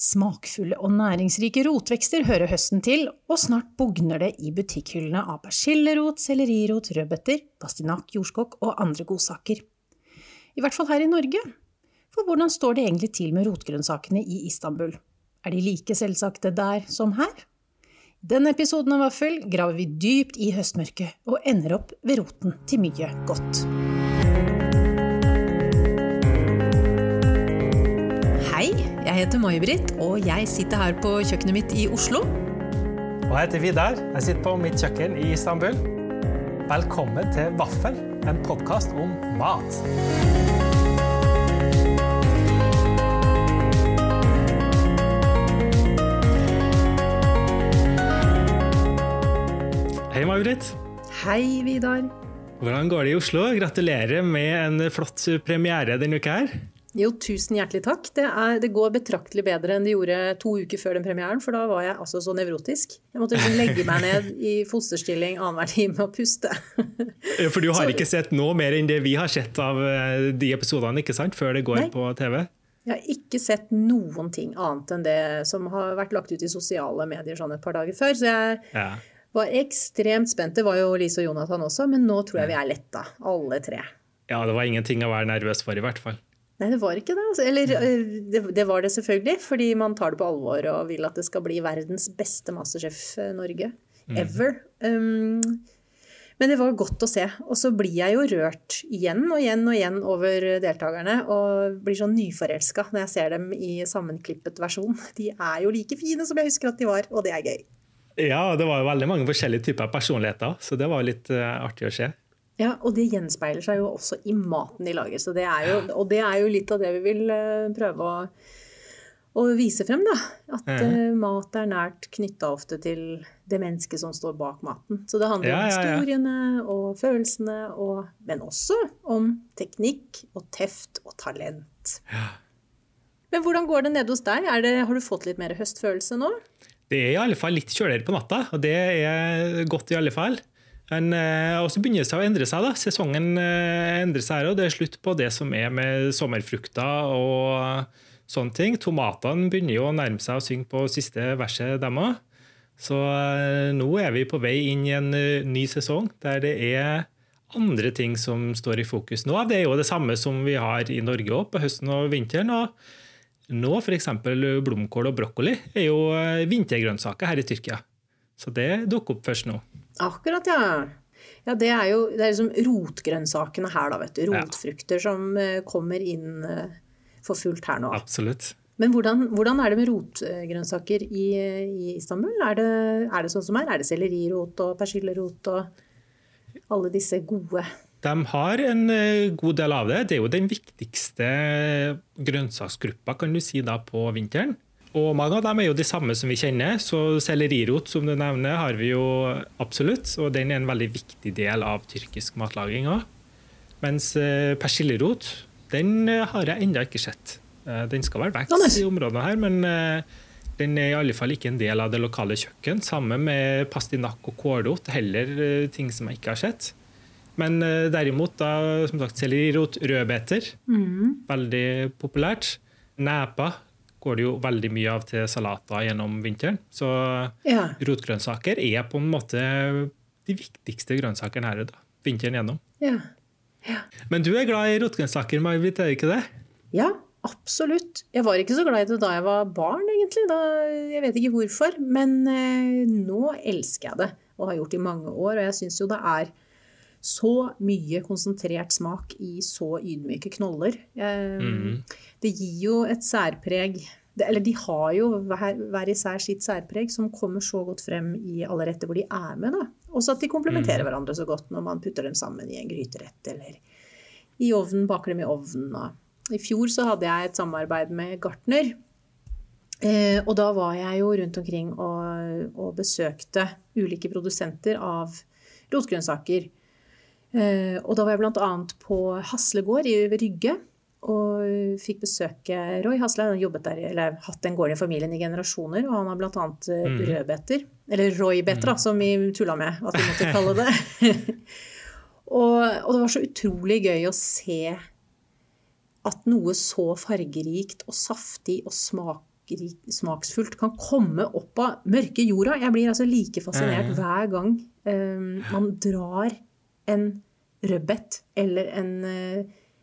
Smakfulle og næringsrike rotvekster hører høsten til, og snart bugner det i butikkhyllene av persillerot, sellerirot, rødbeter, bastinakk, jordskokk og andre godsaker. I hvert fall her i Norge. For hvordan står det egentlig til med rotgrønnsakene i Istanbul? Er de like selvsagte der som her? I denne episoden av Vaffel graver vi dypt i høstmørket og ender opp ved roten til mye godt. Jeg heter May-Britt, og jeg sitter her på kjøkkenet mitt i Oslo. Og jeg heter Vidar. Jeg sitter på mitt kjøkken i Istanbul. Velkommen til Vaffel, en podkast om mat. Hei, May-Britt. Hei, Vidar. Hvordan går det i Oslo? Gratulerer med en flott premiere denne uka her. Jo, tusen hjertelig takk. Det, er, det, går betraktelig bedre enn det gjorde to uker før den premieren, for da var jeg altså så nevrotisk. Jeg måtte liksom legge meg ned i fosterstilling annenhver time og puste. for du har så, ikke sett noe mer enn det vi har sett av eh, de episodene, ikke sant? Før det går nei, på TV? Jeg har ikke sett noen ting annet enn det som har vært lagt ut i sosiale medier sånn et par dager før. Så jeg ja. var ekstremt spent. Det var jo Lise og Jonathan også, men nå tror jeg vi er letta, alle tre. Ja, det var ingenting å være nervøs for, i hvert fall. Nei, det var ikke det. Altså. Eller eh, det, var det selvfølgelig, fordi man tar det på alvor og vil at det skal bli verdens beste Masterchef Norge Norge mm. ever. Um, men det var godt å se. Og så blir jeg jo rørt igjen og igjen og igjen over deltakerne. Og blir sånn nyforelska når jeg ser dem i sammenklippet versjon. De er jo like fine som jeg husker at de var, og det er gøy. Ja, det var jo veldig mange forskjellige typer personligheter, så det var litt uh, artig å se. Ja, og det gjenspeiler seg jo også i maten de lager. Det jo, og det er jo litt av det vi vil eh, prøve å, å vise frem. da. At mm. mat er nært knytta ofte til det mennesket som står bak maten. Så det handler ja, om historiene ja, ja. og følelsene, og, men også om teknikk og teft og talent. Men hvordan går det nede hos deg? Det, har du fått litt mer høstfølelse nå? Det er i alle fall litt kjøligere på natta, og det er godt i alle fall. Men og så begynner det å endre seg. da. Sesongen eh, endrer seg, og det er slutt på det som er med sommerfrukter og sånne ting. Tomatene begynner jo å nærme seg å synge på siste verset, dem òg. Så eh, nå er vi på vei inn i en ny sesong der det er andre ting som står i fokus nå. Det er jo det samme som vi har i Norge òg, på høsten og vinteren. og nå f.eks. blomkål og brokkoli er jo vintergrønnsaker her i Tyrkia. Så det dukker opp først nå. Akkurat, ja. Ja, Det er jo det er liksom rotgrønnsakene her, da, vet du. Rotfrukter ja. som eh, kommer inn eh, for fullt her nå. Absolutt. Men hvordan, hvordan er det med rotgrønnsaker i, i Istanbul? Er det, er det, sånn som her? Er det sellerirot og persillerot og alle disse gode de har en eh, god del av det. Det er jo den viktigste grønnsaksgruppa kan du si da, på vinteren. Og mange av dem er jo de samme som vi kjenner. Så sellerirot, som du nevner, har vi jo absolutt. Og den er en veldig viktig del av tyrkisk matlaging òg. Mens eh, persillerot, den eh, har jeg ennå ikke sett. Eh, den skal være vekst i områdene her, men den er i alle fall ikke en del av det lokale kjøkken. Samme med pastinakk og kålrot. Heller ting som jeg ikke har sett. Men derimot da, som sagt, sellerirot, rødbeter. Mm. Veldig populært. Nepa går det jo veldig mye av til salater gjennom vinteren. Så ja. rotgrønnsaker er på en måte de viktigste grønnsakene her da, vinteren gjennom. Ja. Ja. Men du er glad i rotgrønnsaker, May-Britt, er du ikke det? Ja, absolutt. Jeg var ikke så glad i det da jeg var barn, egentlig. Da, jeg vet ikke hvorfor. Men eh, nå elsker jeg det, og har gjort det i mange år. Og jeg syns jo det er så mye konsentrert smak i så ydmyke knoller. Mm. Det gir jo et særpreg Eller de har jo hver, hver især sitt særpreg som kommer så godt frem i alle retter hvor de er med. da. Også at de komplementerer mm. hverandre så godt når man putter dem sammen i en gryterett eller i ovnen, baker dem i ovnen. Og I fjor så hadde jeg et samarbeid med Gartner. Eh, og da var jeg jo rundt omkring og, og besøkte ulike produsenter av rotgrønnsaker. Eh, og da var jeg bl.a. på Haslegård i Rygge og fikk besøke Roy Hasle. Han har jobbet der, eller hatt den gården i familien i generasjoner. Og han har bl.a. Eh, mm. rødbeter. Eller Roy-beter, mm. som vi tulla med at vi måtte kalle det. og, og, det var så utrolig gøy å se at noe så fargerikt og saftig og smak smaksfullt kan komme opp av mørke jorda. Jeg blir altså like fascinert ja. hver gang um, man drar en rødbet eller en eh,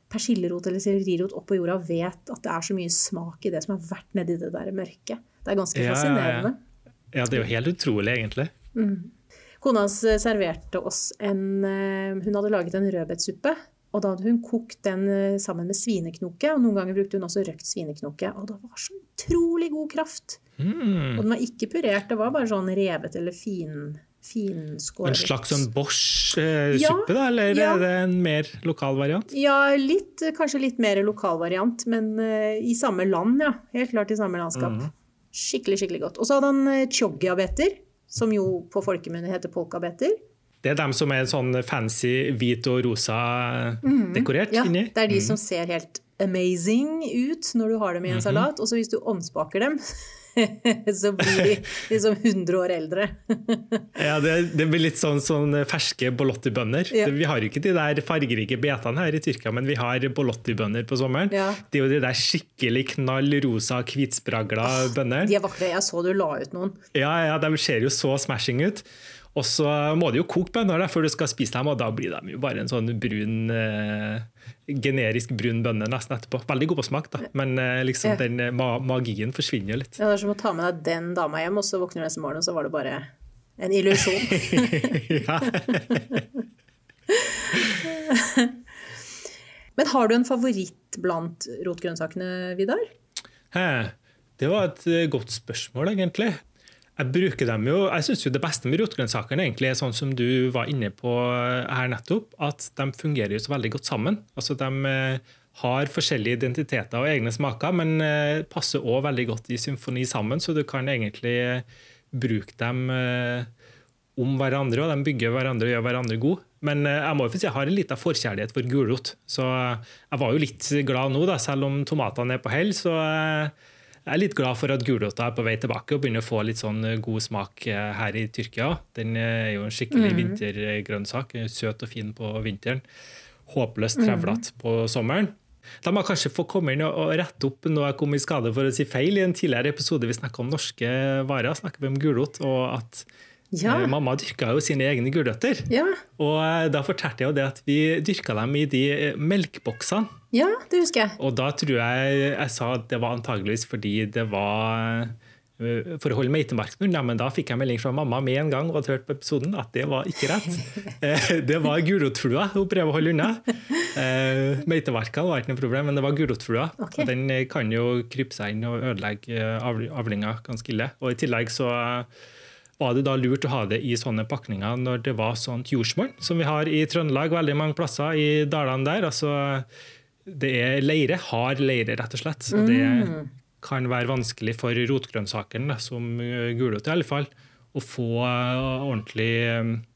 persillerot eller sellerirot opp på jorda vet at det er så mye smak i det som har vært nedi det der mørket. Det er ganske Ja, ja, ja. fascinerende. Ja, det er jo helt utrolig, egentlig. Kona hans eh, serverte oss en eh, Hun hadde laget en rødbetsuppe. Og da hadde hun kokt den sammen med svineknoke. Og noen ganger brukte hun også røkt svineknoke. Og det var så utrolig god kraft. Mm. Og den var ikke purert, det var bare sånn revet eller fin, finskåret. En slags sånn Bosch-suppe, da? Eller ja. er det en mer lokal variant? Ja, litt, kanskje litt mer lokal variant, men uh, i samme land, ja. Helt klart i samme landskap. Mm. Skikkelig, skikkelig godt. Og så hadde han choggiabeter, som jo på folkemunne heter polkabeter. Det er dem som er sånn fancy hvit og rosa dekorert Ja, inni? det er de som ser helt amazing ut når du har dem i en salat. Og så hvis du omspaker dem, så blir de liksom 100 år eldre. Ja, det, det blir litt sånn, sånn ferske bolotti-bønner. Ja. Vi har jo ikke de der fargerike betene her i Tyrkia, men vi har bolotti-bønner på sommeren. Ja. Det er jo de der skikkelig knall rosa, hvitspragla bønnene. De er vakre. Jeg så du la ut noen. Ja, ja, de ser jo så smashing ut. Og så må du jo koke bønner før du skal spise dem, og da blir de jo bare en sånn brun eh, Generisk brun bønne nesten etterpå. Veldig god på smak, da, men eh, liksom Ja. den eh, ma magien forsvinner jo litt. Ja, det er som å ta med deg den dama hjem, og så våkner du neste morgen, og så var det bare en illusjon. Men har du en favoritt blant rotgrønnsakene, Vidar? Hæ, Det var et godt spørsmål, egentlig. Jeg bruker dem jo, jeg syns det beste med rotgrønnsakene egentlig er sånn som du var inne på her nettopp, at de fungerer jo så veldig godt sammen. Altså De eh, har forskjellige identiteter og egne smaker, men eh, passer òg veldig godt i symfoni sammen, så du kan egentlig eh, bruke dem om hverandre, og de bygger hverandre og gjør hverandre gode. Men jeg må jo si jeg har en liten forkjærlighet for gulrot. Så jeg var jo litt glad nå, da, selv om tomatene er på hell. Så eh, jeg er litt glad for at gulrota er på vei tilbake og begynner å få litt sånn eh, god smak eh, her i Tyrkia. Den eh, er jo en skikkelig vintergrønnsak. eh, Søt og fin på vinteren. Håpløst trevlete på sommeren. Da må jeg kanskje få komme inn og og rette opp noe jeg kom i skade for å si feil. I en tidligere episode vi snakka om norske varer, snakker vi om gulrot. og at Ja. Eh, Mamma dyrka jo sine egne gulrøtter. Ja, Og eh, da fortalte jeg jo det at vi dyrka dem i de eh, melkeboksene. ja det husker jeg. Og da tror jeg jeg sa at det var antageligvis fordi det var for å holde meitemarken unna, men da fikk jeg melding fra mamma med en gang og hadde hørt på episoden at det var ikke rett. Det var gulrotflua hun prøver å holde unna. Meitemarkene var ikke noe problem, men det var gulrotflua. Okay. Den kan jo krype seg inn og ødelegge avlinga ganske ille. Og i tillegg så var det da lurt å ha det i sånne pakninger når det var sånt jordsmonn, som vi har i Trøndelag veldig mange plasser i dalene der. Altså, det er leire, hard leire, rett og slett. Og det kan være vanskelig for rotgrønnsakene, som eh, gulrot i alle fall, å få eh, ordentlig fest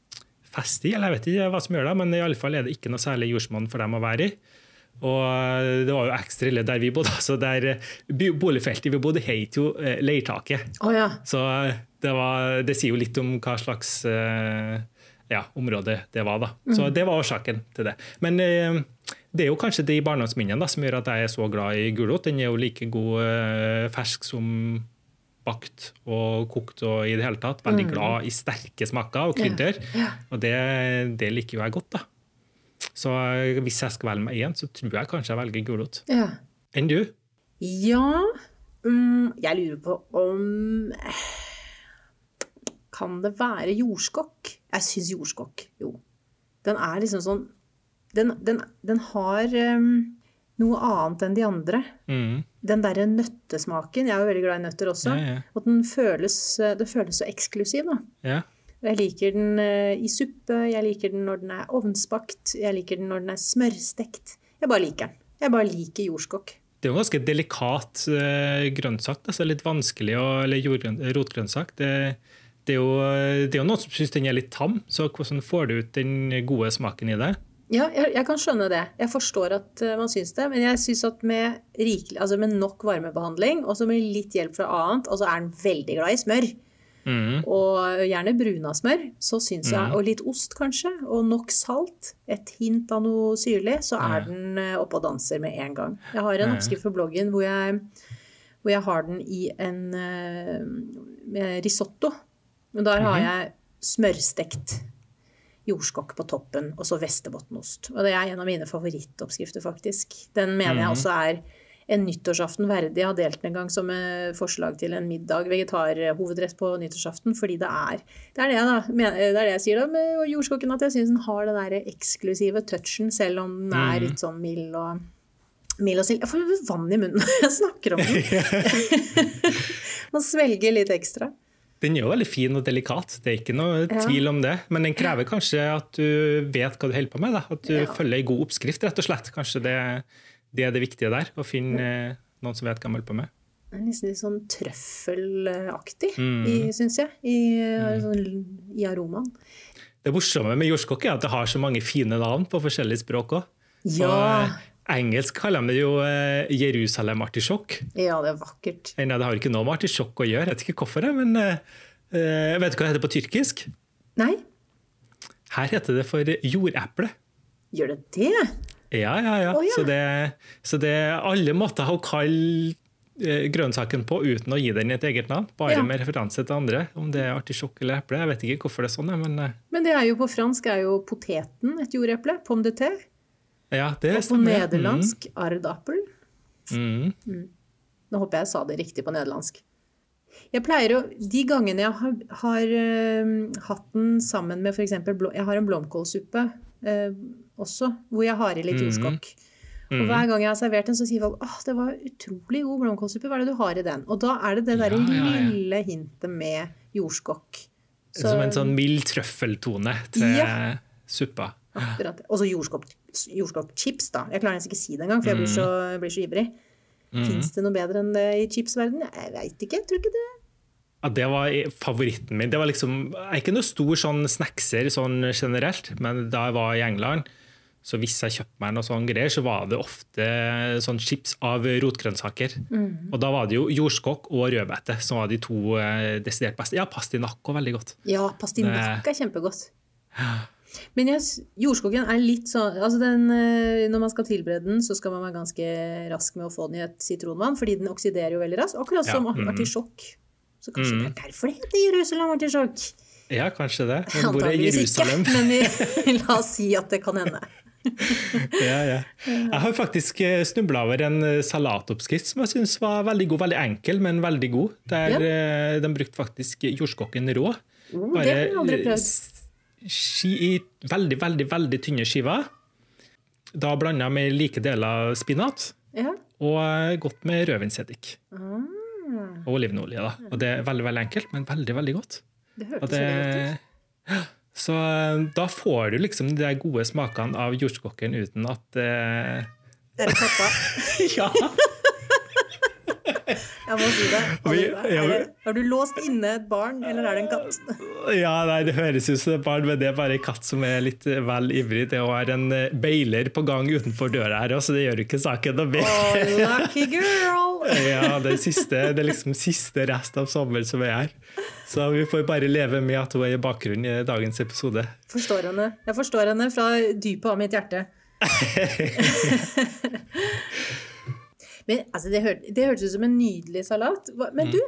feste i. Eller jeg vet ikke hva som gjør det, men i alle fall er det ikke noe særlig jordsmonn for dem å være i. Og eh, det var jo ekstra ille der vi bodde. Så der eh, Boligfeltet vi bodde, het jo eh, Leirtaket. Oh, ja. Så det, var, det sier jo litt om hva slags ja, område det var. da. Så det var årsaken til det. Men det er jo kanskje de barndomsminnene som gjør at jeg er så glad i gulrot. Den er jo like god fersk som bakt og kokt og i det hele tatt. Veldig glad i sterke smaker og krydder. Og det, det liker jo jeg godt, da. Så hvis jeg skal velge meg én, så tror jeg kanskje jeg velger gulrot. ja. Enn du? Ja um, Jeg lurer på om Kan det være jordskokk? Jeg syns jordskokk, jo. Den er liksom sånn Den, den, den har um, noe annet enn de andre. Mm. Den derre nøttesmaken. Jeg er jo veldig glad i nøtter også. Ja, ja. Og den føles, det føles så eksklusiv, da. Ja. Jeg liker den eh, i suppe, jeg liker den når den er ovnsbakt, jeg liker den når den er smørstekt. Jeg bare liker den. Jeg bare liker jordskokk. Det er jo ganske delikat eh, grønnsak. Altså litt vanskelig å, eller rotgrønnsak. Det, det, er jo, det er jo noen som syns den er litt tam, så hvordan får du ut den gode smaken i det? Ja, jeg, jeg kan skjønne det. Jeg forstår at eh, man syns det. Men jeg syns at med, rikelig, altså med nok varmebehandling, og så med litt hjelp fra annet, og så er den veldig glad i smør, Mm. og gjerne bruna smør, så syns jeg, og litt ost kanskje, og nok salt, et hint av noe syrlig, så er den eh, oppe og danser med en gang. Jeg har en oppskrift på bloggen hvor jeg hvor jeg har den i en uh, risotto. Og der har jeg smørstekt jordskokk på toppen, og så Vesterbottenost. Og det er en av mine favorittoppskrifter, faktisk. Den mener jeg også er en nyttårsaften verdig. Jeg har delt den en gang som forslag til en middag, vegetarhovedrett på nyttårsaften. Fordi det er det, er det, da, det, er det jeg sier da med jordskokken, at jeg syns den har den der eksklusive touchen, selv om den er litt sånn mild og Mild og sild. Jeg får vann i munnen når jeg snakker om den. Man svelger litt ekstra. Den er jo veldig fin og delikat, det er ikke noe ja. tvil om det. Men den krever kanskje at du vet hva du holder på med. Da. At du ja. følger ei god oppskrift, rett og slett. Kanskje det, det, er det viktige der. Å finne ja. noen som vet hva de holder på med. Det er nesten litt sånn trøffelaktig, mm. syns jeg, i, mm. sånn, i aromaen. Det morsomme med jordskokk er at det har så mange fine navn på forskjellige språk òg. Ja. Engelsk kaller de det jo eh, Jerusalem-artisjokk. Ja, det er vakkert. Nei, det har ikke noe med artisjokk å gjøre. Jeg vet ikke hvorfor, det, men Jeg vet du hva det heter på tyrkisk? Nei. Her heter det for jordeple. Gjør det det? Ja, ja, ja. Oh, ja. Så, det, så det er alle måter å kalle grønnsaken på uten å gi den et eget navn. Bare ja. med referanse til andre. Om det er artisjokk eller eple. Jeg vet ikke hvorfor det er sånn. Men, men det er jo på fransk er jo poteten et jordeple. Pomme de terre. Ja, det og på nederlandsk mm. ardappel. Mm. Mm. Nå håper jeg jeg sa det riktig på nederlandsk. Jeg pleier å, De gangene jeg har, har uh, hatt den sammen med f.eks. Jeg har en blomkålsuppe uh, også, hvor jeg har i litt mm. jordskokk. Og mm. Hver gang jeg har servert den, så sier folk at det var utrolig god blomkålsuppe. Hva er det du har i den? Og da er det det derre ja, ja, ja. lille hintet med jordskokk. Så, Som en sånn mild trøffeltone til suppa. Akkurat. Og så jordskokkchips, da. Jeg klarer nesten ikke å si det engang, for jeg blir så, blir så ivrig. Mm. Fins det noe bedre enn det i chipsverdenen? Jeg veit ikke. Jeg tror ikke det. Ja, det var favoritten min. Det var liksom, jeg er ikke noe stor sånn snackser sånn generelt, men da jeg var i England, så hvis jeg kjøpte meg noe sånn greier, så var det ofte sånn chips av rotgrønnsaker. Mm. Og da var det jo jordskokk og rødbete som var de to eh, desidert beste. Ja, pastinakk òg veldig godt. Ja, pastinakk er kjempegodt. Men jeg, jordskokken er litt sånn altså den, eh, Når man skal tilberede den, så skal man være ganske rask med å få den i et sitronvann, fordi den oksiderer jo veldig raskt. Akkurat som ja. mm. artisjokk. Så kanskje mm. det er derfor det heter Jerusalem-artisjokk. Ja, kanskje det. Men hvor er Jerusalem? Ikke, men vi, la oss si at det kan hende. ja, ja. Jeg har faktisk eh, snubla over en eh, salatoppskrift som jeg syns var veldig god. Veldig enkel, men veldig god. Der ja. de brukte faktisk jordskokken rå. Oh, det har jeg aldri prøvd i veldig, veldig veldig tynne skiver. Da blanda med like deler spinat. Ja. Og eh, godt med rødvinseddik. Mm. Og olivenolje. da. Og Det er veldig veldig enkelt, men veldig veldig godt. Det hørtes veldig godt ut. Så eh, da får du liksom de gode smakene av jordskokken uten at uh... Er det pappa? ja. Jeg må si det. Har, har, du låst inne et barn, eller er det en katt? Ja, nei, Det høres ut som et barn, men det er bare en katt som er litt vel ivrig. Det er en eh, beiler på gang utenfor døra her, så det gjør ikke saken noe bedre. Oh, lucky girl! ja, det er, siste, det er liksom siste rest av sommer som er her. Så vi får bare leve med at hun er i bakgrunnen i dagens episode. Forstår henne. Jeg forstår henne fra dypet av mitt hjerte. Men altså, det, hør, det hørtes ut som en nydelig salat. Men mm. du,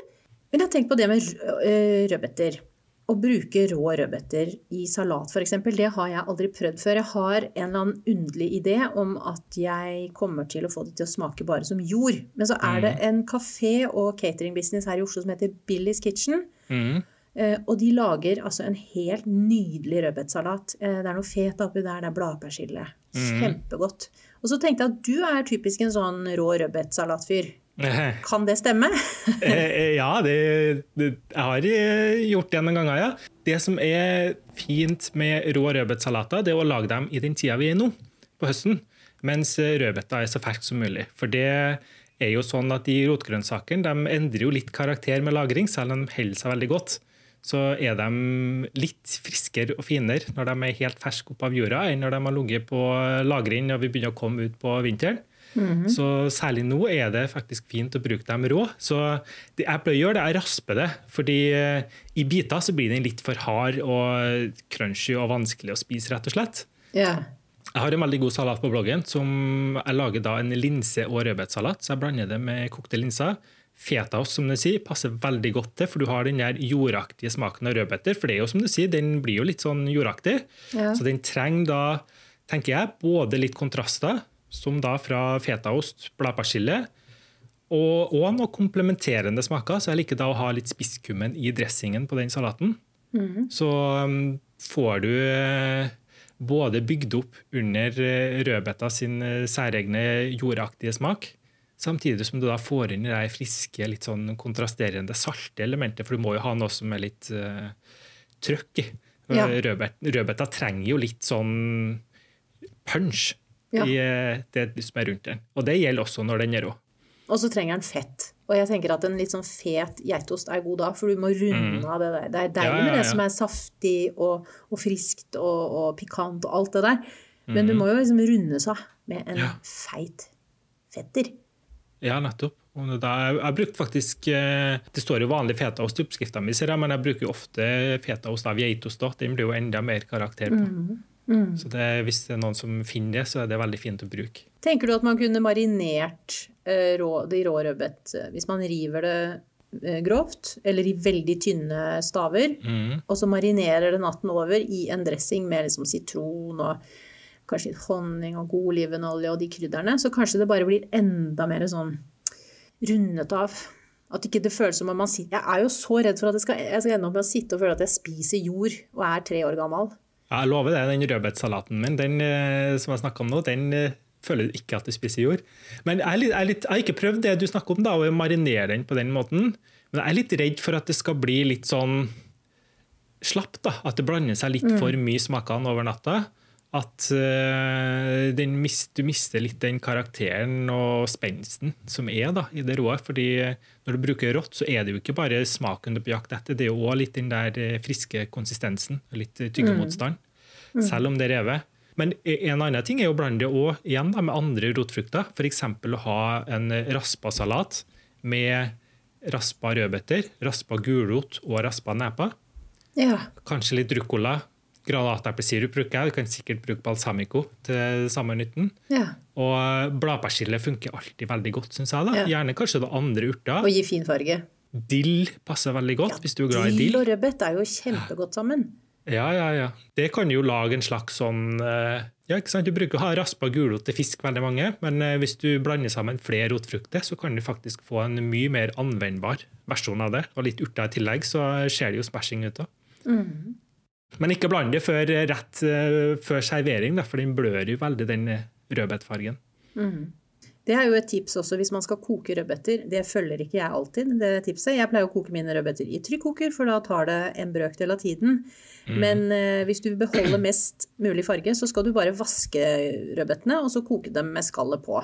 men jeg har tenkt på det med eh, rødbeter. Å bruke rå rødbeter i salat f.eks., det har jeg aldri prøvd før. Jeg har en eller annen underlig idé om at jeg kommer til å få det til å smake bare som jord. Men så er det mm. en kafé og cateringbusiness her i Oslo som heter Billy's Kitchen. Mm. Uh, og de lager altså en helt nydelig rødbetsalat. Uh, det er noe fet oppi der, det er bladpersille. Mm. Kjempegodt. Og så tenkte jeg at du er typisk en sånn rå rødbetsalatfyr. Kan det stemme? Eh, eh, ja, det, det, jeg har eh, gjort det noen ganger, ja. Det som er fint med rå rødbetsalater, det er å lage dem i den tida vi er i nå, på høsten. Mens rødbeta er så fersk som mulig. For det er jo sånn at de rotgrønnsakene de endrer jo litt karakter med lagring, selv om de holder seg veldig godt så er de litt friskere og finere når de er helt ferske opp av jorda, enn når de har ligget på lagring og vi begynner å komme ut på vinteren. Mm -hmm. Så særlig nå er det faktisk fint å bruke dem rå. Så det jeg pleier å gjøre, det er å raspe det. fordi eh, i biter så blir den litt for hard og crunchy og vanskelig å spise, rett og slett. Yeah. Jeg har en veldig god salat på bloggen. som Jeg lager da en linse- og rødbetsalat. Så jeg blander det med kokte linser Fetaost som du sier, passer veldig godt til, for du har den der jordaktige smaken av rødbeter. For det er jo som du sier, den blir jo litt sånn jordaktig. Ja. Så den trenger da, tenker jeg, både litt kontraster, som da fra fetaost, bladpersille, og, og noe komplementerende smaker. Så jeg liker da å ha litt spisskummen i dressingen på den salaten. Så um, får du eh, både bygd opp under eh, rødbeta sin eh, særegne jordaktige smak, samtidig som du da får inn det friske, litt sånn kontrasterende salte elementet, for du må jo ha noe som er litt uh, trøkk i. Ja. Rødbet, rødbeta trenger jo litt sånn punch Ja. i eh, det som er rundt den. Og det gjelder også når den er rå. Og så trenger den fett. Og jeg tenker at en litt sånn fet geitost er god da, for du må runde av det der. Det er deilig Mm. Ja, med det som er saftig og, og friskt og, og pikant og alt det der. Men Mm. du må jo liksom rundes av med en feit fetter. Ja, nettopp. Da, jeg brukt faktisk, eh, Det står jo vanlig fetaost i oppskrifta mi, men jeg bruker jo ofte fetaost av geitost. da. Den blir jo enda mer karakter på. Mm. Så det, hvis det er noen som finner det, så er det veldig fint å bruke. Tenker du at man kunne marinert eh, rå, i rå rødbet eh, hvis man river det grovt, eller i veldig tynne staver, Mm. og så marinerer det natten over i en dressing med liksom sitron og kanskje litt honning og god olivenolje og de krydderne, så kanskje det bare blir enda mer sånn rundet av. At ikke det føles som om man sitter Jeg er jo så redd for at jeg skal, jeg skal ende opp med å sitte og føle at jeg spiser jord og er tre år gammel. Jeg lover det, den rødbetsalaten min den, eh, som jeg snakker om nå, den føler du ikke at du spiser jord. Men jeg, er litt, jeg, er litt, jeg har ikke prøvd det du snakker om, da, å marinere den på den måten. Men jeg er litt redd for at det skal bli litt sånn slapp. da, At det blander seg litt for mye smakene over natta. At eh, den mis- du mister litt den karakteren og spensten som er da, i det rået. fordi når du bruker rått, så er det jo ikke bare smaken du er på jakt etter, det er jo òg litt den der eh, friske konsistensen, litt tyggemotstand. Mm. Selv om det er revet. Men en annen ting er å blande det også, igjen da, med andre rotfrukter. F.eks. å ha en raspa salat med raspa rødbeter, raspa gulrot og raspa nepa. Ja. Kanskje litt ruccola. Granateplesyrup bruker jeg. Du kan sikkert bruke balsamico til samme nytten. ja. Og bladpersille funker alltid veldig godt, syns jeg. da. Ja. Gjerne kanskje det andre urter. Og gi fin farge. Dill passer veldig godt, hvis du er glad i Dill dill. og rødbet er jo kjempegodt sammen. Ja, ja, ja. Det kan jo lage en slags sånn eh, ja, ikke sant? Du bruker å ha raspa gulrot til fisk, veldig mange, men eh, hvis du blander sammen flere rotfrukter, så kan du faktisk få en mye mer anvendbar versjon av det. Og litt urter i tillegg, så ser det jo smashing ut. da. Men ikke bland det før, rett eh, før servering, da, for den blør jo veldig, den rødbetfargen. Mm. Det er jo et tips også hvis man skal koke rødbeter. Det følger ikke jeg alltid, det tipset. Jeg pleier å koke mine rødbeter i trykkoker, for da tar det en brøkdel av tiden. Men eh, hvis du vil beholde mest mulig farge, så skal du bare vaske rødbetene, og så koke dem med skallet på.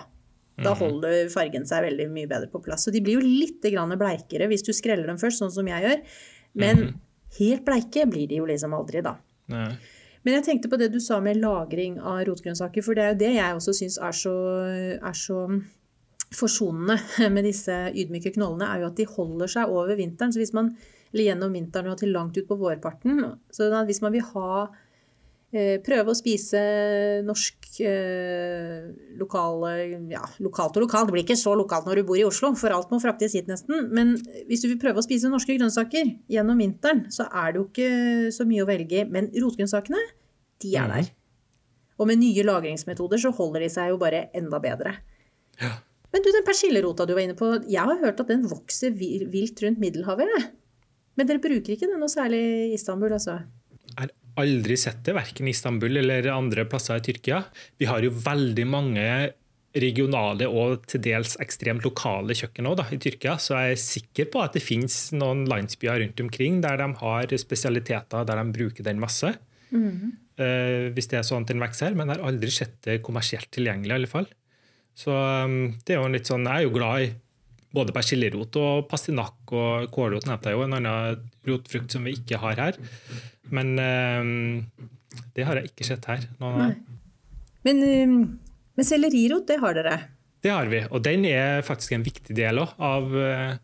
Da holder fargen seg veldig mye bedre på plass. Så de blir jo litt bleikere hvis du skreller dem først, sånn som jeg gjør. Men helt bleike blir de jo liksom aldri, da. Nei. Men jeg tenkte på det du sa med lagring av rotgrønnsaker, for det er jo det jeg også syns er så, er så forsonende med disse ydmyke knollene, er jo at de holder seg over vinteren. Så hvis man, eller gjennom vinteren og til langt ut på vårparten. Så hvis man vil ha Prøve å spise norsk eh, lokale Ja, lokalt og lokalt. Det blir ikke så lokalt når du bor i Oslo, for alt må fraktes hit nesten. Men hvis du vil prøve å spise norske grønnsaker gjennom vinteren, så er det jo ikke så mye å velge i. Men rotgrønnsakene, de er der. Og med nye lagringsmetoder så holder de seg jo bare enda bedre. Ja. Men du, den persillerota du var inne på, jeg har hørt at den vokser vilt rundt Middelhavet. Men dere bruker ikke den noe særlig i Istanbul, altså? Aldri sett det, verken i Istanbul eller andre plasser i Tyrkia. Vi har jo veldig mange regionale og til dels ekstremt lokale kjøkken også, da, i Tyrkia, så jeg er sikker på at det finnes noen landsbyer rundt omkring der de har spesialiteter der de bruker den masse. Eh, hvis det er sånn at den vokser her, men jeg har aldri sett det kommersielt tilgjengelig. i alle fall. Så um, det er jo litt sånn, Jeg er jo glad i både persillerot og pastinakk og kålrot nevnte jeg jo, en annen rotfrukt som vi ikke har her. Men uh, det har jeg ikke sett her. Men, uh, men sellerirot, det har dere. Det har vi, og den er faktisk en viktig del også av uh,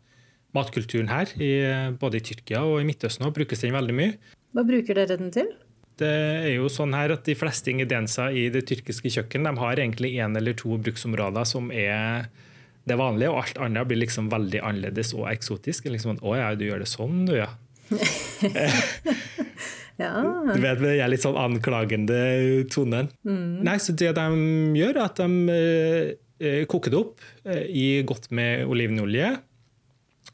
matkulturen her. I, både i Tyrkia og i Midtøsten også brukes den veldig mye. Hva bruker dere den til? Det er jo sånn her at De fleste ingredienser i det tyrkiske kjøkken de har egentlig én eller to bruksområder som er det vanlige, og alt annet blir liksom veldig annerledes og eksotisk. Liksom, å ja, du gjør det sånn, du, ja. Ja. Du vet, Det er litt sånn anklagende tonen. Mm. Nei, så Det de gjør, er at de eh, koker det opp eh, i godt med olivenolje.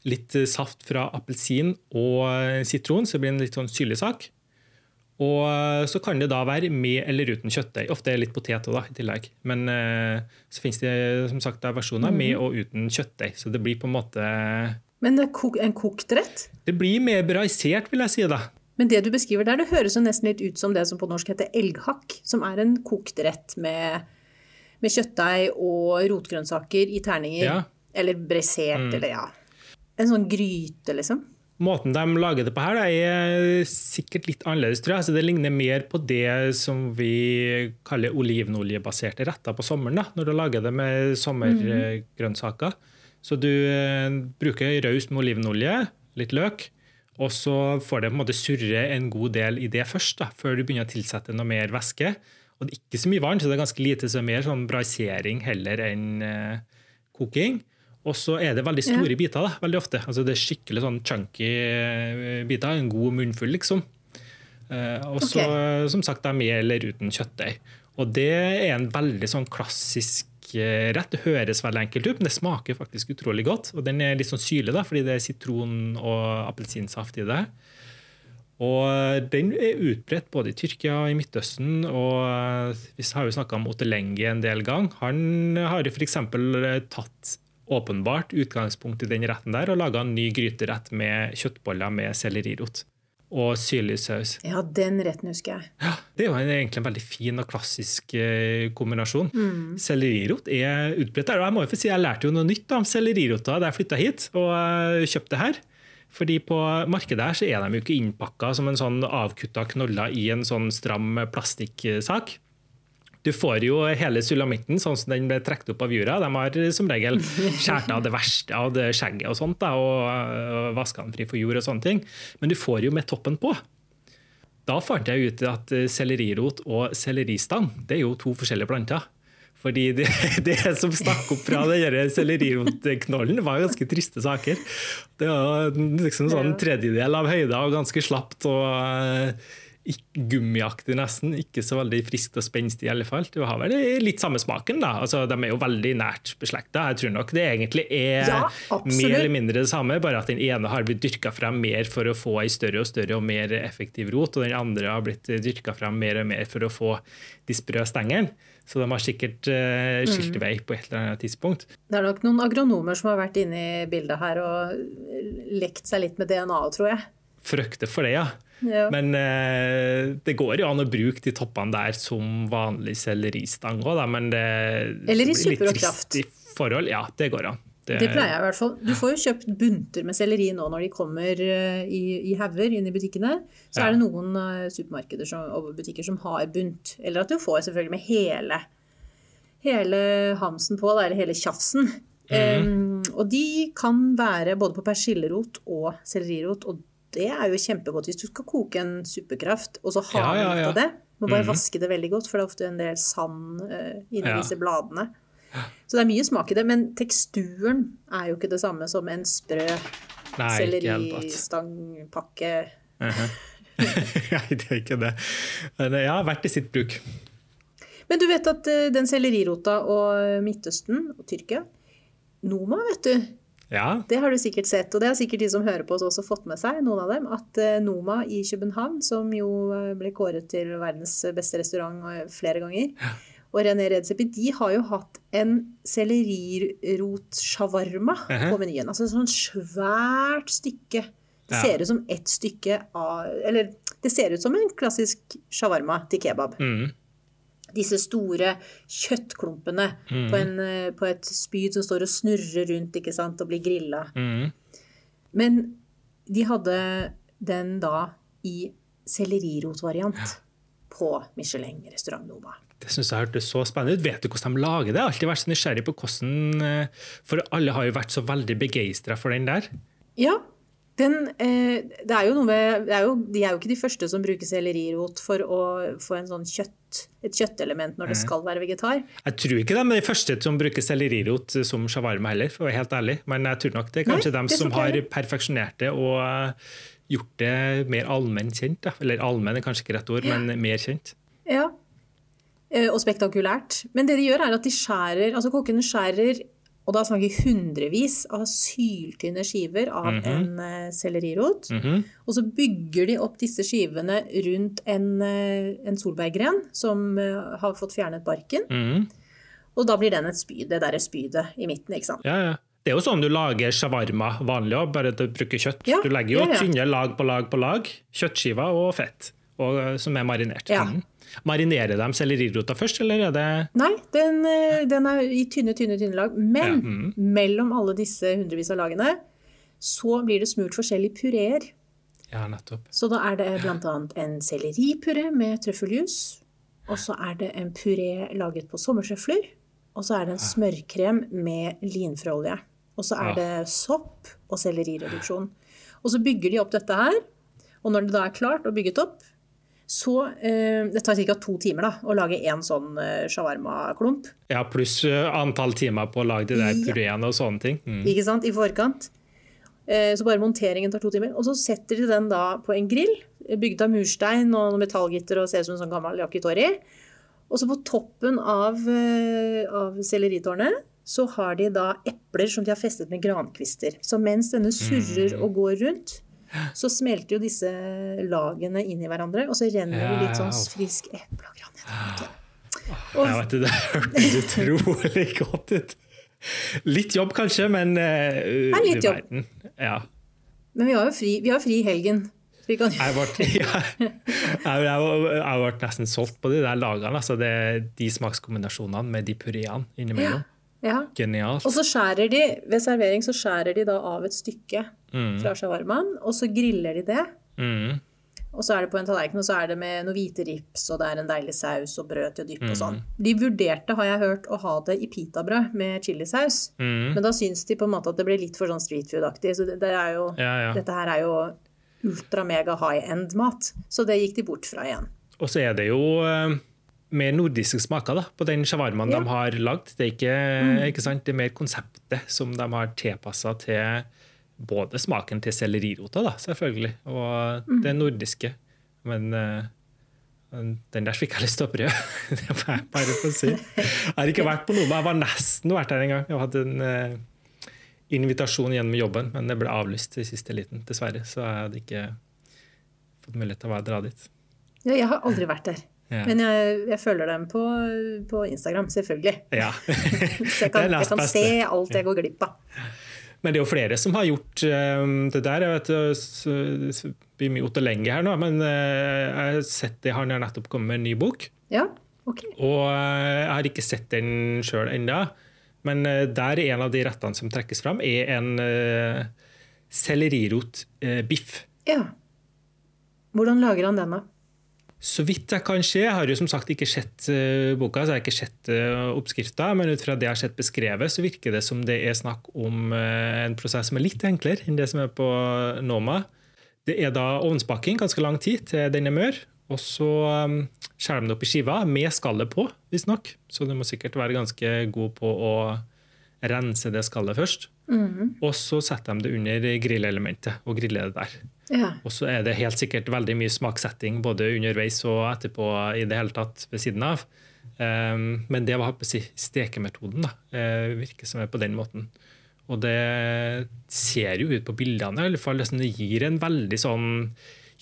Litt eh, saft fra appelsin og eh, sitron, så det blir en litt sånn syrlig sak. Og eh, så kan det da være med eller uten kjøttdeig. Ofte er det litt potet da, i tillegg. Men eh, så finnes det som sagt da versjoner Mm. med og uten kjøttdeig. Så det blir på en måte Men en kokt rett? Det blir mer braisert, vil jeg si. da. Men det du beskriver der, det høres jo nesten litt ut som det som på norsk heter elghakk. Som er en kokt rett med, med kjøttdeig og rotgrønnsaker i terninger. Ja. Eller bresert, eller ja. En sånn gryte, liksom. Måten de lager det på her, er sikkert litt annerledes, tror jeg. Så det ligner mer på det som vi kaller olivenoljebaserte retter på sommeren. da, Når du lager det med sommergrønnsaker. Så du eh, bruker raust med olivenolje, litt løk, og så får det på en måte surre en god del i det først, da, før du begynner å tilsette noe mer væske. Og det er ikke så mye vann, så det er ganske lite, så er mer sånn brasering heller enn uh, koking. Og så er det veldig store biter, da, veldig ofte. Altså det er skikkelig sånn chunky eh, biter. En god munnfull, liksom. Uh, og så, okay. som sagt, da, med eller uten kjøttdeig. Og det er en veldig sånn klassisk eh, rett. Det høres veldig enkelt ut, men det smaker faktisk utrolig godt. Og den er litt sånn syrlig, da, fordi det er sitron og appelsinsaft i det. Og den er utbredt både i Tyrkia og i Midtøsten. og Vi har jo snakka om Ottolenghi en del gang. Han har f.eks. tatt åpenbart utgangspunkt i den retten der og laga en ny gryterett med kjøttboller med sellerirot og syrlig saus. Ja, den retten husker jeg. Ja, det var egentlig en veldig fin og klassisk kombinasjon. kombinasjon. Sellerirot er utbredt der. Og jeg må jo få si, jeg lærte jo noe nytt om sellerirota da jeg flytta hit og eh, kjøpte her. Fordi på markedet her så er de jo ikke innpakka som en sånn avkutta knoller i en sånn stram plastikksak. Du får jo hele sulamitten sånn som den ble trukket opp av jura. De har som regel skåret av det verste av det skjegget og sånt, da, og, vaska den fri for jord og sånne ting. Men du får jo med toppen på. Da fant jeg ut at sellerirot og selleristang det er jo to forskjellige planter. Fordi det, det som stakk opp fra den sellerirotknollen, var ganske triste saker. Det var liksom sånn tredjedel av høyda og ganske slapt og gummiaktig nesten. Ikke så veldig friskt og spenstig i alle fall. Du har vel litt samme smaken, da. Altså, de er jo veldig nært beslekta. Jeg tror nok det egentlig er Ja, mer eller mindre det samme, bare at den ene har blitt dyrka frem mer for å få ei større og større og mer effektiv rot, og den andre har blitt dyrka frem mer og mer for å få de sprø stengene. Så de har sikkert uh, Mm. skilt vei på et eller annet tidspunkt. Det er nok noen agronomer som har vært inne i bildet her og lekt seg litt med DNA-et, tror jeg. Frykter for det, ja. Ja. Men eh, det går jo an å bruke de toppene der som vanlig selleristang òg, men det, Eller i det blir litt trist i forhold. Ja, det går an. Det pleier jeg i hvert fall. Du får jo kjøpt bunter med selleri nå når de kommer eh, i, i hauger inn i butikkene. Så Ja. er det noen eh, supermarkeder som, og butikker som har bunt. Eller at du får selvfølgelig med hele, hele hamsen på, eller hele tjafsen. Mm. Um, og de kan være både på persillerot og sellerirot. Og det er jo kjempegodt hvis du skal koke en suppekraft, og så har Ja, med ja, litt ja. av det. Må bare Mhm. vaske det veldig godt, for det er ofte en del sand uh, inni Ja. disse bladene. Så det er mye smak i det, men teksturen er jo ikke det samme som en sprø selleristangpakke. Uh hele tatt. selleristangpakke. Nei, det er ikke det. Men har vært i sitt bruk. Men du vet at eh, den sellerirota og Midtøsten og Tyrkia Noma, vet du. Ja, Det har du sikkert sett, og det har sikkert de som hører på oss også fått med seg, noen av dem. At eh, Noma i København, som jo eh, ble kåret til verdens beste restaurant eh, flere ganger, og René Redzepi, de har jo hatt en sellerirot-shawarma -huh. på menyen. Altså et sånt svært stykke. Det Ja. ser ut som ett stykke av Eller det ser ut som en klassisk shawarma til kebab. mm. Disse store kjøttklumpene Mm. på, en, eh, på et spyd som står og snurrer rundt ikke sant, og blir grilla. Mm. Men de hadde den da i sellerirotvariant på Michelin restaurant Noma. Det synes jeg hørtes så spennende ut. Vet du hvordan de lager det? Jeg har alltid vært så nysgjerrig på hvordan eh, For alle har jo vært så veldig begeistra for den der. Ja, Den, eh, det er jo noe med, det er jo, de er jo ikke de første som bruker sellerirot for å få en sånn kjøtt, et kjøttelement når det skal være vegetar. Jeg tror ikke de er de første som bruker sellerirot som shawarma heller, for å være helt ærlig. Men jeg tror nok det er kanskje Nei, dem som har perfeksjonert det og eh, gjort det mer allment kjent. Eller allmenn er kanskje ikke rett ord, men mer kjent. Ja. Eh, Og spektakulært. Men det de gjør, er at de skjærer Altså kokkene skjærer, og da snakker vi hundrevis av syltynne skiver av en eh, sellerirot. -hmm. Og så bygger de opp disse skivene rundt en, eh, en solbærgren som eh, har fått fjernet barken. Mhm. Og da blir den et spyd, det derre spydet i midten, ikke sant. Ja, ja. Det er jo sånn du lager shawarma vanlig òg, bare du bruker kjøtt. Ja, du legger jo ja, ja. tynne lag på lag på lag, kjøttskiver og fett, og, som er marinert. Ja. Mhm. Marinerer de sellerirota først, eller er det Nei, den, eh, den er i tynne, tynne, tynne lag. Men Ja, mm. mellom alle disse hundrevis av lagene så blir det smurt forskjellige pureer. Ja, nettopp. Så da er det bl.a. en selleripuré med trøffeljus. Og så er det en puré laget på sommersøfler. Og så er det en smørkrem med linfrøolje. Og så er Ah. det sopp og sellerireduksjon. Og så bygger de opp dette her. Og når det da er klart og bygget opp, så eh, Det tar ca. to timer da, å lage én sånn eh, shawarma-klump. Ja, pluss eh, antall timer på å lage de der pureene og sånne ting. Mm. Ikke sant? I forkant. Eh, Så bare monteringen tar to timer. Og så setter de den da på en grill, bygd av murstein og metallgitter og ser ut som en sånn gammel yakitori. Og så på toppen av, eh, av selleritårnet så har de da epler som de har festet med grankvister. Så mens denne surrer og går rundt, så smelter jo disse lagene inn i hverandre, og så renner det litt sånn frisk eple og gran nedover. Jeg vet, det hørtes utrolig godt ut. Litt jobb kanskje, men uh, er litt jobb. Ja. Men vi har jo fri, vi har fri i helgen. Jeg ble nesten solgt på de der lagene. Altså det, de smakskombinasjonene med de pureene innimellom. ja. Genialt. Og så skjærer de, ved servering så skjærer de da av et stykke Mm. fra shawarmaen, og så griller de det. Mm. Og så er det på en tallerken, og så er det med noe hvite rips, og det er en deilig saus og brød til å dyppe og sånn. Mm. De vurderte, har jeg hørt, å ha det i pitabrød med chilisaus. Mm. Men da syns de på en måte at det blir litt for sånn street food-aktig. Så det, det er jo, Ja, ja. dette her er jo ultra-mega high-end-mat. Så det gikk de bort fra igjen. Og så er det jo eh, mer nordiske smaker da, på den shawarmaen Ja. Mm. de har lagd. Det er ikke, ikke sant? Det er mer konseptet som de har tilpassa til både smaken til sellerirota, da, selvfølgelig, og Mm. det nordiske. Men uh, den der fikk jeg lyst til å prøve. det må jeg bare få si. Jeg har ikke vært på noe, men jeg var nesten vært der en gang. Jeg hadde en uh, invitasjon gjennom jobben, men det ble avlyst i siste liten, dessverre. Så jeg hadde ikke fått mulighet til å dra dit. Ja, jeg har aldri vært der. Ja. Men jeg, jeg følger dem på, på Instagram, selvfølgelig. Ja. Så jeg kan, jeg kan se alt jeg går glipp av. Men det er jo flere som har gjort eh, det der. Jeg vet, det s- blir mye Otto Lenge her nå, men eh, jeg har sett det, han har nettopp kommet med en ny bok. Ja, ok. Og eh, jeg har ikke sett den sjøl ennå. Men eh, der er en av de rettene som trekkes fram, er en uh, sellerirotbiff. Uh, Ja. Hvordan lager han den, da? Så vidt jeg kan se, jeg har jo som sagt ikke sett eh, boka, så jeg har ikke sett uh, oppskrifta, men ut fra det jeg har sett beskrevet, så virker det som det er snakk om eh, en prosess som er litt enklere enn det som er på Noma. Det er da ovnsbaking, ganske lang tid til den er mør, og så skjærer de det opp i skiver med skallet på, visstnok. Så du må sikkert være ganske god på å rense det skallet først. Og så setter de det under grillelementet og griller det der. Ja. Og så er det helt sikkert veldig mye smaksetting både underveis og etterpå i det hele tatt ved siden av. Um, men det var si, stekemetoden. da, uh, virker som er på den måten. Og det ser jo ut på bildene i alle fall, det, det gir en veldig sånn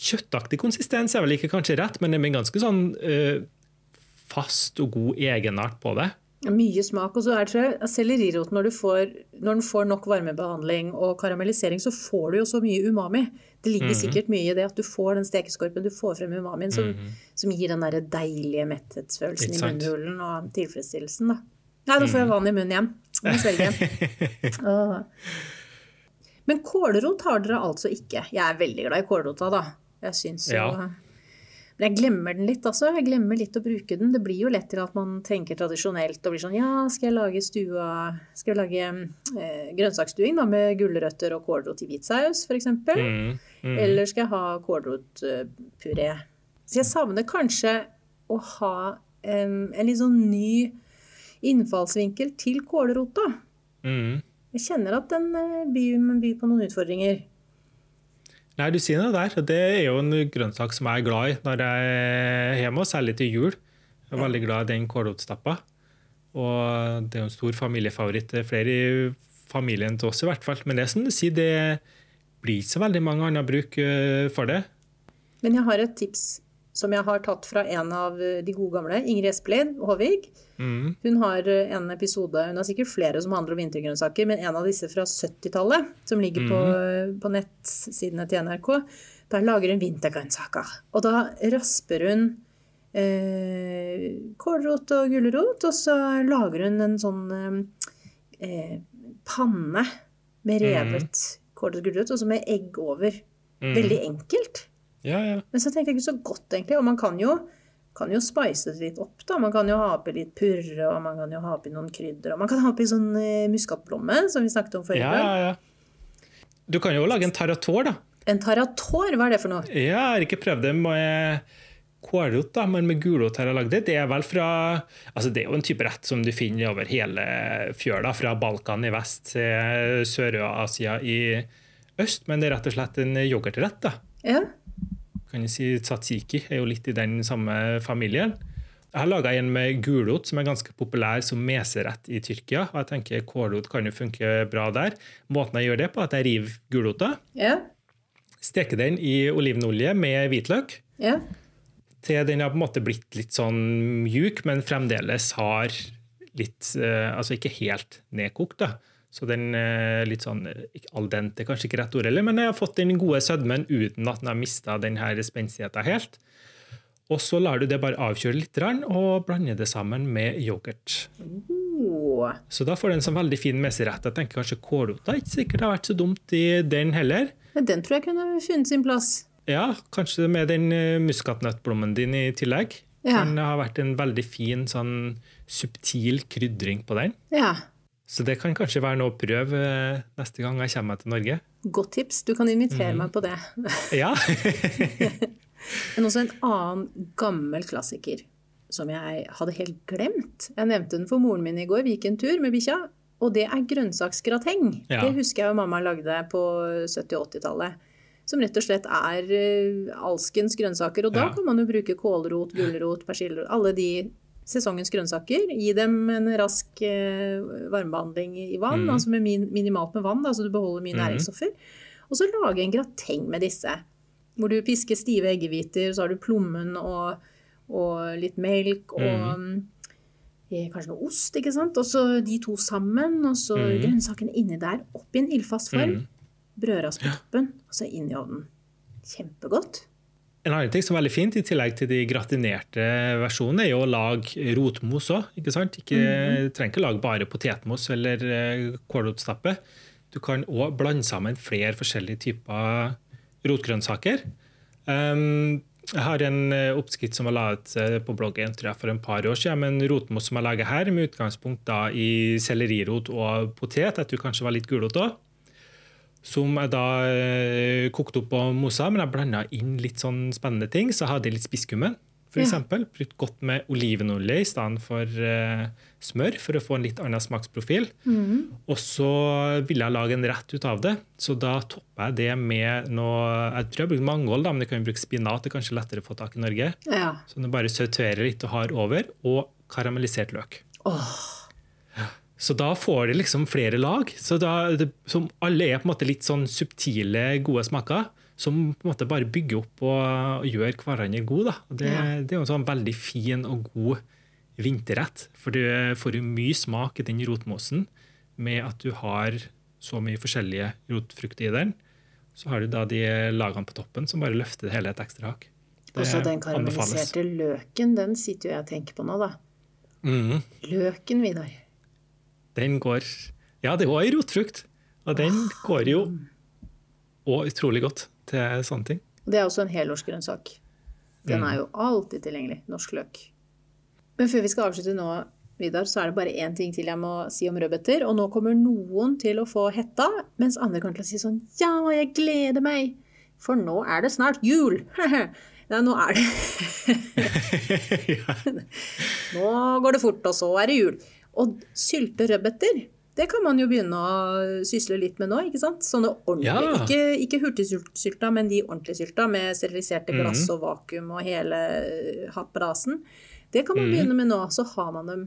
kjøttaktig konsistens, er vel ikke kanskje rett, men det er en ganske sånn uh, fast og god egenart på det. Mye smak. Og så er det tror jeg, selleriroten, når, får, når den får nok varmebehandling og karamellisering, så får du jo så mye umami. Det ligger sikkert mye i det at du får den stekeskorpen, du får frem umamien, som, som gir den der deilige metthetsfølelsen i munnhulen og tilfredsstillelsen. da. Nei, nå får jeg vann i munnen igjen. Må svelge. Åh. Men kålrot har dere altså ikke. Jeg er veldig glad i kålrota, da. Jeg syns jo Ja. Men jeg glemmer den litt, altså. Jeg glemmer litt å bruke den. Det blir jo lett til at man tenker tradisjonelt og blir sånn Ja, skal jeg lage stua Skal jeg lage eh, grønnsaksstuing da, med gulrøtter og kålrot i hvit saus, f.eks.? Mm, mm. Eller skal jeg ha kålrotpuré? Så jeg savner kanskje å ha em, en litt sånn ny innfallsvinkel til kålrota. Mm. Jeg kjenner at den eh, byr, by på noen utfordringer. Nei, du sier noe der. Det er jo en grønnsak som jeg er glad i når jeg er hjemme, og særlig til jul. Jeg er veldig glad i den kålrotstappa. Og det er jo en stor familiefavoritt. Det er flere i familien til oss i hvert fall. Men det er som du sier, det blir ikke så veldig mange andre bruk eh, for det. Men jeg har et tips som jeg har tatt fra en av de gode gamle, Ingrid Espelid Håvig. Mm. Hun har en episode, hun har sikkert flere som handler om vintergrønnsaker, men en av disse fra 70-tallet, som ligger på, på nettsidene til NRK, der lager hun vintergrønnsaker. Og da rasper hun eh, kålrot og gulrot, og så lager hun en sånn eh, panne med revet kålrot og gulrot, og så med egg over. Veldig enkelt. Ja, ja. Men så tenkte jeg ikke så godt, egentlig. Og man kan jo, kan jo spice det litt opp, da. Man kan jo ha oppi litt purre, og man kan jo ha oppi noen krydder. Og man kan ha oppi sånn eh, muskatblomme, som vi snakket om forrige ja, ja, ja. Du kan jo lage en tarator, da. En tarator, hva er det for noe? Ja, jeg har ikke prøvd det med kålrot, da, men med gulrot har jeg lagd det. Det er vel fra altså Det er jo en type rett som du finner over hele fjøla, fra Balkan i vest til Sør-Asia i øst. Men det er rett og slett en yoghurtrett. da. Ja. Kan jeg si Tzatziki er jo litt i den samme familien. Jeg har laga en med gulrot, som er ganske populær som meserett i Tyrkia. og jeg tenker Kålrot kan jo funke bra der. Måten jeg gjør det på, er at jeg river gulrota, Ja. steker den i olivenolje med hvitløk. Ja. til den har på en måte blitt litt sånn mjuk, men fremdeles har litt eh, Altså ikke helt nedkokt, da. Så den er litt sånn eh, Al dente, kanskje ikke rett ord heller, men jeg har fått den gode sødmen uten at den har mista spenstigheten helt. Og så lar du det bare avkjøle litt og blande det sammen med yoghurt. Oh. Så da får du en sånn veldig fin meserett. Jeg tenker kanskje kålrota ikke sikkert har vært så dumt i den heller. Men den tror jeg kunne funnet sin plass. Ja, kanskje med den eh, muskatnøttblommen din i tillegg. Ja. Den har vært en veldig fin, sånn subtil krydring på den. Ja. Så det kan kanskje være noe å prøve eh, neste gang jeg kommer til Norge. Godt tips. Du kan invitere mm. meg på det. Ja. Men også en annen gammel klassiker som jeg hadde helt glemt. Jeg nevnte den for moren min i går. Vi gikk en tur med bikkja. Og det er grønnsaksgrateng. Ja. Det husker jeg jo mamma lagde på 70- og 80-tallet. Som rett og slett er eh, alskens grønnsaker. Og da Ja. kan man jo bruke kålrot, gulrot, persille, alle de sesongens grønnsaker. Gi dem en rask eh, varmebehandling i vann, mm. altså med min, minimalt med vann, da, så du beholder mye mm. næringsstoffer. Og så lage en grateng med disse. Hvor du pisker stive eggehviter, så har du plommen og, og litt melk og mm, eh, kanskje noe ost, ikke sant. Og så de to sammen, og så Mhm. grønnsakene inni der. Opp i en ildfast form. Mm. Brødras på toppen, og så inn i ovnen. Kjempegodt. En annen ting som er veldig fint, i tillegg til de gratinerte versjonene, er jo å lage rotmos òg. Ikke sant? Ikke, Mhm. trenger ikke lage bare potetmos eller eh, kålrotstappe. Du kan òg blande sammen flere forskjellige typer rotgrønnsaker. Um, jeg har en eh, oppskrift som jeg laget eh, på bloggen tror jeg, for en par år siden, med en rotmos som jeg lager her, med utgangspunkt da i sellerirot og potet. Jeg tror kanskje var litt gulrot òg. Som jeg da eh, kokte opp og mosa, men jeg blanda inn litt sånn spennende ting. Så jeg hadde litt spisskummen, Ja. f.eks. Brukt godt med olivenolje i stedet for eh, smør, for å få en litt annen smaksprofil. Og så ville jeg lage en rett ut av det, så da topper jeg det med noe Jeg tror jeg har brukt mangold, men jeg kan bruke spinat. Det er kanskje lettere å få tak i Norge. Ja. Så du bare sauterer litt og har over, og karamellisert løk. Åh, Så da får de liksom flere lag. Så da, det, som alle er på en måte litt sånn subtile, gode smaker. Som på en måte bare bygger opp og, og gjør hverandre gode. Det, Ja. det er jo en sånn veldig fin og god vinterrett. For du får jo mye smak i den rotmosen med at du har så mye forskjellige rotfrukter i den. Så har du da de lagene på toppen som bare løfter det hele et ekstra hakk. Og så den anbefales. karamelliserte løken, den sitter jo jeg og tenker på nå, da. Mm. Løken, Vidar. Den går Ja, det er òg ei rotfrukt. Og den går jo òg utrolig godt til sånne ting. Det er også en helårsgrønnsak. Den Mm. er jo alltid tilgjengelig. Norsk løk. Men før vi skal avslutte nå, Vidar, så er det bare én ting til jeg må si om rødbeter. Og nå kommer noen til å få hetta, mens andre kommer til å si sånn Ja, jeg gleder meg! For nå er det snart jul! Nei, nå er det Nå går det fort, og så er det jul. Og sylte rødbeter, det kan man jo begynne å sysle litt med nå, ikke sant? Sånne ordentlige, Ja. ikke, ikke hurtigsylta, men de ordentlige sylta med steriliserte glass og vakuum og hele happerasen. Det kan man begynne med nå, så har man dem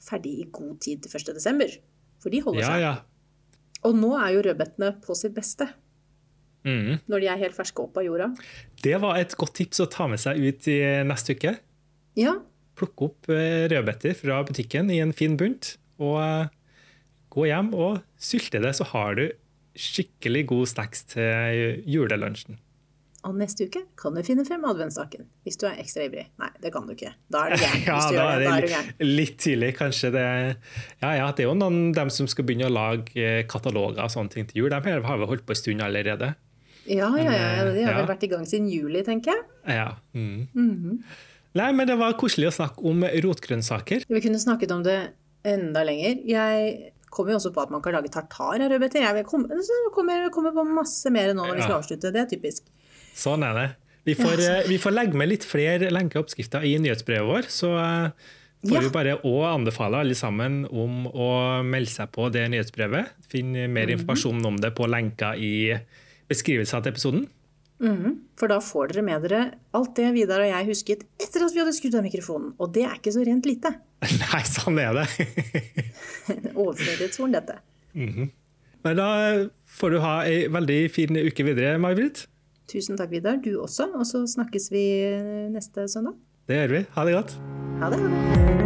ferdig i god tid til 1. desember. For de holder Ja, seg. ja. Og nå er jo rødbetene på sitt beste, Mm. når de er helt ferske opp av jorda. Det var et godt tips å ta med seg ut i neste uke. Ja, Plukke opp eh, rødbeter fra butikken i en fin bunt, og eh, gå hjem og sylte det, så har du skikkelig god snacks til julelunsjen. og neste uke kan du finne frem adventssaken. Hvis du er ekstra ivrig. Nei, det kan du ikke. Da er du gæren. Ja, da er det, da er det litt tidlig, kanskje. Det, ja, ja, det er jo noen dem som skal begynne å lage eh, kataloger og sånne ting til jul. De har vel holdt på en stund allerede. Ja, ja, ja. De har vel vært i gang siden juli, tenker jeg. Ja. Mm. Mhm. Nei, men det var koselig å snakke om rotgrønnsaker. Vi kunne snakket om det enda lenger. Jeg kommer jo også på at man kan lage tartar av rødbeter. Jeg kommer, komme, så kommer, kommer på masse mer nå når vi skal avslutte. Det er typisk. Sånn er det. Vi får, Ja. eh, vi får legge med litt flere lenker og oppskrifter i nyhetsbrevet vår, så eh, får Ja. vi bare òg anbefale alle sammen om å melde seg på det nyhetsbrevet. Finn mer Mhm. informasjon om det på lenka i beskrivelsen til episoden. Mhm. For da får dere med dere alt det Vidar og jeg husket etter at vi hadde skrudd av mikrofonen. Og det er ikke så rent lite. Nei, sånn er det. Overflødighetshorn, dette. Men da får du ha ei veldig fin uke videre, May-Britt. Tusen takk, Vidar. Du også. Og så snakkes vi neste søndag. Det gjør vi. Ha det godt. Ha det. Ha det.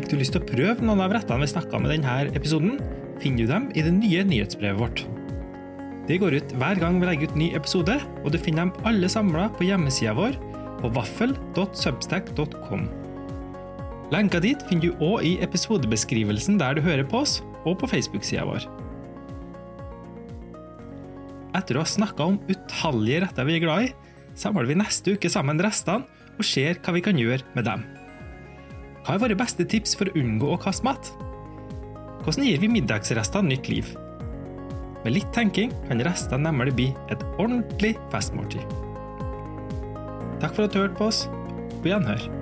Fikk du lyst til å prøve noen av rettene vi snakka med denne episoden, finner du dem i det nye nyhetsbrevet vårt. Det går ut hver gang vi legger ut ny episode, og du finner dem alle samla på hjemmesida vår på vaffel.substack.com. Lenka dit finner du òg i episodebeskrivelsen der du hører på oss, og på Facebook-sida vår. Etter å ha snakka om utallige retter vi er glad i, samler vi neste uke sammen restene og ser hva vi kan gjøre med dem. Hva er våre beste tips for å unngå å kaste mat? Hvordan gir vi middagsrestene nytt liv? Med litt tenking kan restene nemlig bli et ordentlig festmåltid. Takk for at du hørte på oss. På gjenhør.